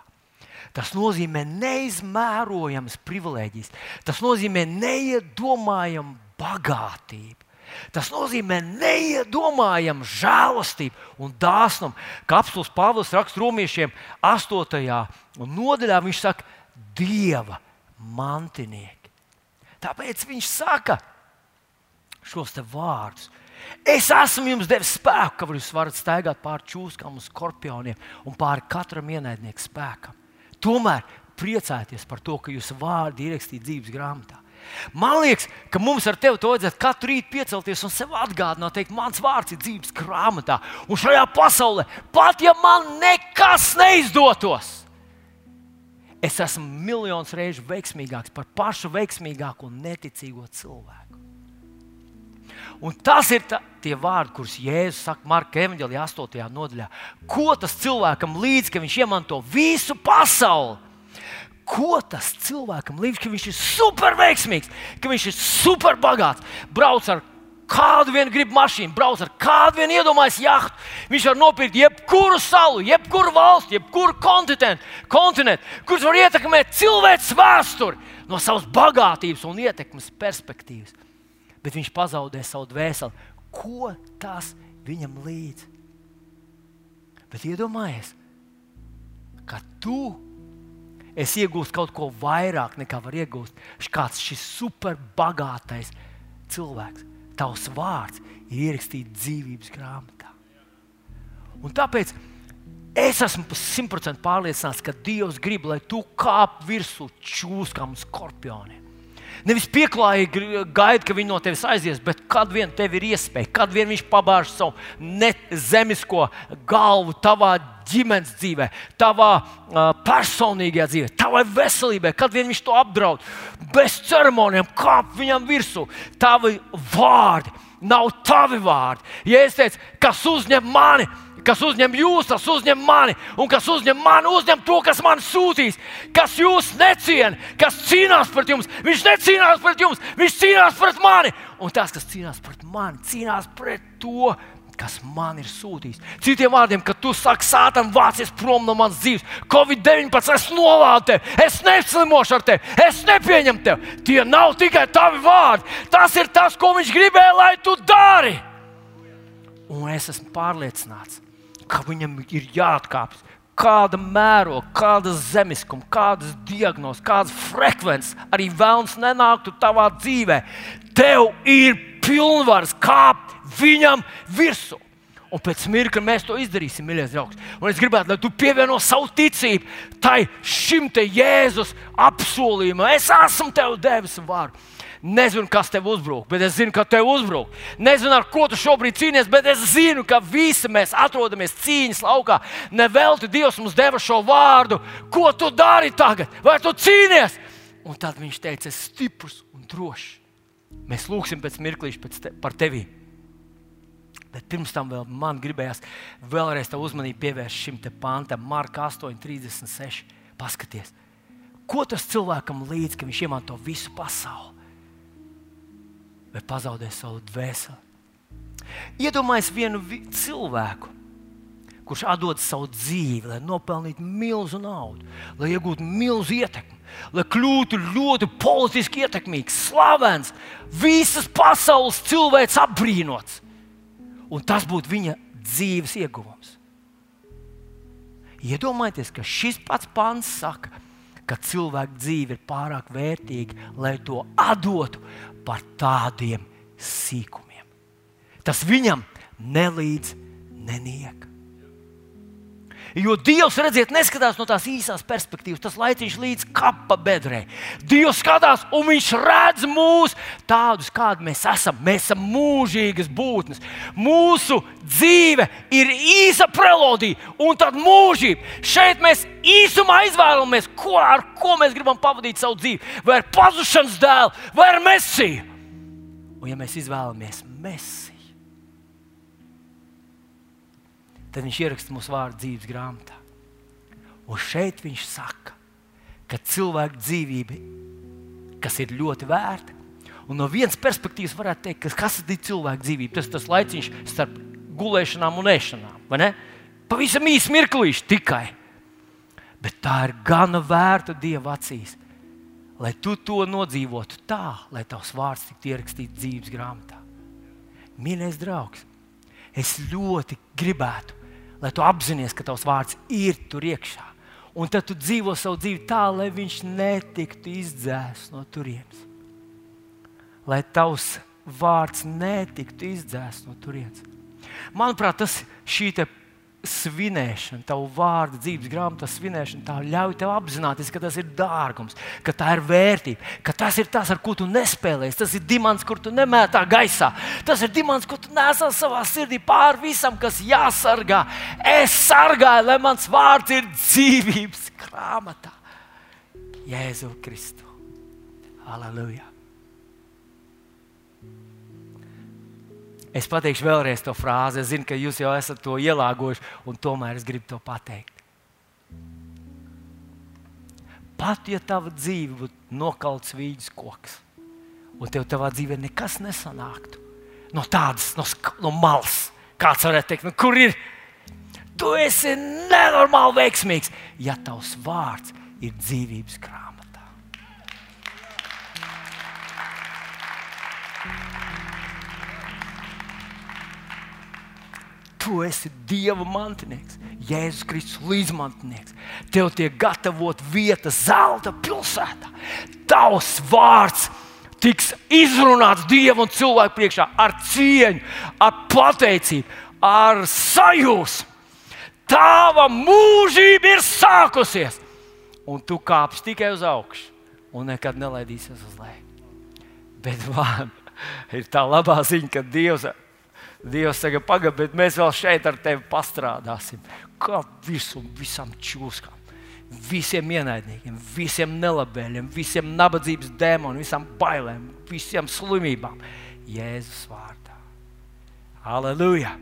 Tas nozīmē neizmērojams privilēģijas. Tas nozīmē neiedomājamu bagātību. Tas nozīmē neiedomājamu žēlastību un dāsnumu. Apelsīns Pāvils raksta romiešiem 8. nodaļā, viņš saka, Dieva mantinieki. Tāpēc viņš saka šos vārdus. Es esmu jums devis spēku, ka jūs varat staigāt pāri čūskām un skorpioniem un pāri katram ienaidnieku spēkam. Tomēr priecājieties par to, ka jūsu vārdi ir ierakstīti dzīves grāmatā. Man liekas, ka mums ar tevi to vajadzētu katru rītu piecelties un sev atgādināt, teikt, mans vārds ir dzīves grāmatā. Un šajā pasaulē, pat ja man nekas neizdotos, es esmu miljonus reižu veiksmīgāks par pašu veiksmīgāko neticīgo cilvēku. Un tas ir tā, tie vārdi, kurus Jēzus saka Marka Evanģelijā, 8. nodaļā. Ko tas cilvēkam līdz, ka viņš iemanto visu pasauli? Ko tas cilvēkam līdz, ka viņš ir superveiksmīgs, ka viņš ir superbagāts, brauc ar kādu vien grib mašīnu, brauc ar kādu vien iedomājas jahtu. Viņš var nopirkt jebkuru salu, jebkuru valsti, jebkuru kontinentu, kontinentu kurš var ietekmēt cilvēces vēsturi no savas bagātības un ietekmes perspektīvas. Bet viņš pazaudē savu dvēseli. Ko tas viņam līdz? Bet iedomājies, ka tu es iegūstu kaut ko vairāk nekā var iegūst kāds šis superbagātais cilvēks. Tavs vārds ir ierakstīts dzīvības grāmatā. Un tāpēc es esmu simtprocentīgi pārliecināts, ka Dievs grib, lai tu kāp virsū čūskām un skorpioniem. Nevis pieklājīgi gaida, ka viņi no tevis aizies, bet kad vien tev ir iespēja, kad vien viņš pabāž savu zemisko galvu tavā ģimenes dzīvē, tavā uh, personīgajā dzīvē, tavai veselībai, kad vien viņš to apdraud, bez ceremonijām, kāp viņam virsū, tavi vārdi. Nav tavi vārdi. Ja es teicu, kas uzņem mani, kas uzņem jūs, tas uzņem mani, un kas uzņem mani, uzņem to, kas man sūtīs. Kas jūs neciena, kas cīnās pret jums, viņš necīnās pret jums, viņš cīnās pret mani. Un tas, kas cīnās pret mani, cīnās pret to, kas man ir sūtījis. Citiem vārdiem, kad tu saki, Sātan, vācies prom no manas dzīves, Covid-19, es novālu tevi, es neslimošu ar tevi, es nepieņemu tevi. Tie nav tikai tavi vārdi. Tas ir tas, ko viņš gribēja, lai tu dari. Un es esmu pārliecināts, ka viņam ir jāatkāpjas. Kāda mēroga, kāda zemiskuma, kādas diagnozes, kādas frekvences arī vēlams nenāktu tavā dzīvē. Tev ir pilnvars kāpt viņam virsū. Un pēc mirkļa mēs to izdarīsim, mīļais draugs. Un es gribētu, lai tu pievieno savu ticību tai šim te Jēzus apsolījumam. Es esmu tev devis vārdu. Nezinu, kas tev uzbrūk, bet es zinu, ka tev uzbrūk. Nezinu, ar ko tu šobrīd cīnies, bet es zinu, ka visi mēs atrodamies cīņas laukā. Nevelti Dievs mums deva šo vārdu. Ko tu dari tagad? Vai tu cīnies? Un tad viņš teica, es esmu stiprs un drošs. Mēs lūgsim pēc mirklīša te, par tevi. Bet pirms tam vēl man gribējās vēlreiz tā uzmanību pievērst šim pantam, Marka 8,36. Paskaties, ko tas cilvēkam līdz, ka viņš iemanto visu pasauli vai pazaudē savu dvēseli. Iedomājieties vienu vi cilvēku, kurš atdod savu dzīvi, lai nopelnītu milzu naudu, lai iegūtu milzu ietekmi, lai kļūtu ļoti politiski ietekmīgs, slavens, visas pasaules cilvēks apbrīnots. Un tas būtu viņa dzīves ieguvums. Iedomājieties, ka šis pats pants saka, ka cilvēka dzīve ir pārāk vērtīga, lai to atdotu par tādiem sīkumiem. Tas viņam nelīdz neniek. Jo Dievs, redziet, neskatās no tās īsās perspektīvas, tas laiciņš līdz kapa bedrē. Dievs skatās un viņš redz mūs tādus, kādi mēs esam. Mēs esam mūžīgas būtnes. Mūsu dzīve ir īsa prelodija un tad mūžība. Šeit mēs īsumā izvēlamies, ko, ar ko mēs gribam pavadīt savu dzīvi. Vai ar pazušanas dēlu, vai ar mesiju. Un ja mēs izvēlamies mesiju, tad viņš ieraksta mūsu vārdu dzīves grāmatā. Un šeit viņš saka, ka cilvēka dzīvība, kas ir ļoti vērta, un no vienas perspektīvas varētu teikt, ka kas ir cilvēka dzīvība, tas ir tas laiciņš starp gulēšanām un ēšanām. Pavisam īsi mirklīši tikai. Bet tā ir gana vērta Dieva acīs, lai tu to nodzīvotu tā, lai tavs vārds tiktu ierakstīts dzīves grāmatā. Mīļais draugs, es ļoti gribētu, lai tu apzinājies, ka tavs vārds ir tur iekšā. Un tad tu dzīvo savu dzīvi tā, lai viņš netiktu izdzēsts no turienes. Lai tavs vārds netiktu izdzēsts no turienes. Manuprāt, tas šī svinēšana, tavu vārdu dzīves grāmatā svinēšana, tā ļauj tev apzināties, ka tas ir dārgums, ka tā ir vērtība, ka tas ir tas, ar ko tu nespēlēsi. Tas ir dimants, kur tu nemētā gaisā. Tas ir dimants, ko tu nesā savā sirdī pāri visam, kas jāsargā. Es sargāju, lai mans vārds ir dzīvības grāmatā. Jēzu Kristu. Halleluja! Es pateikšu vēlreiz to frāzi. Es zinu, ka jūs jau esat to ielāgojuši, un tomēr es gribu to pateikt. Pat ja tava dzīve būtu nokalts vīģis koks, un tev savā dzīvē nekas nesanāktu no tādas, no, no malas, kāds varētu teikt, nu, kur ir? Tu esi nenormāli veiksmīgs, ja tavs vārds ir dzīvības krāsa. Tu esi Dieva mantinieks, Jēzus Kristus līdzmantinieks. Tev tiek gatavot vieta zelta pilsētā. Tavs vārds tiks izrunāts Dieva un cilvēku priekšā ar cieņu, ar pateicību, ar sajūsmu. Tava mūžība ir sākusies, un tu kāpsi tikai uz augšu un nekad nelaidīsies uz leju. Bet man ir tā labā ziņa, ka Dievs Dievs saka, pagaidi, bet mēs vēl šeit ar tevi pastrādāsim. Kā visam, visam čūskam, visiem ienaidniekiem, visiem nelabēļiem, visiem nabadzības dēmoniem, visām bailēm, visiem slimībām. Jēzus vārdā. Aleluja!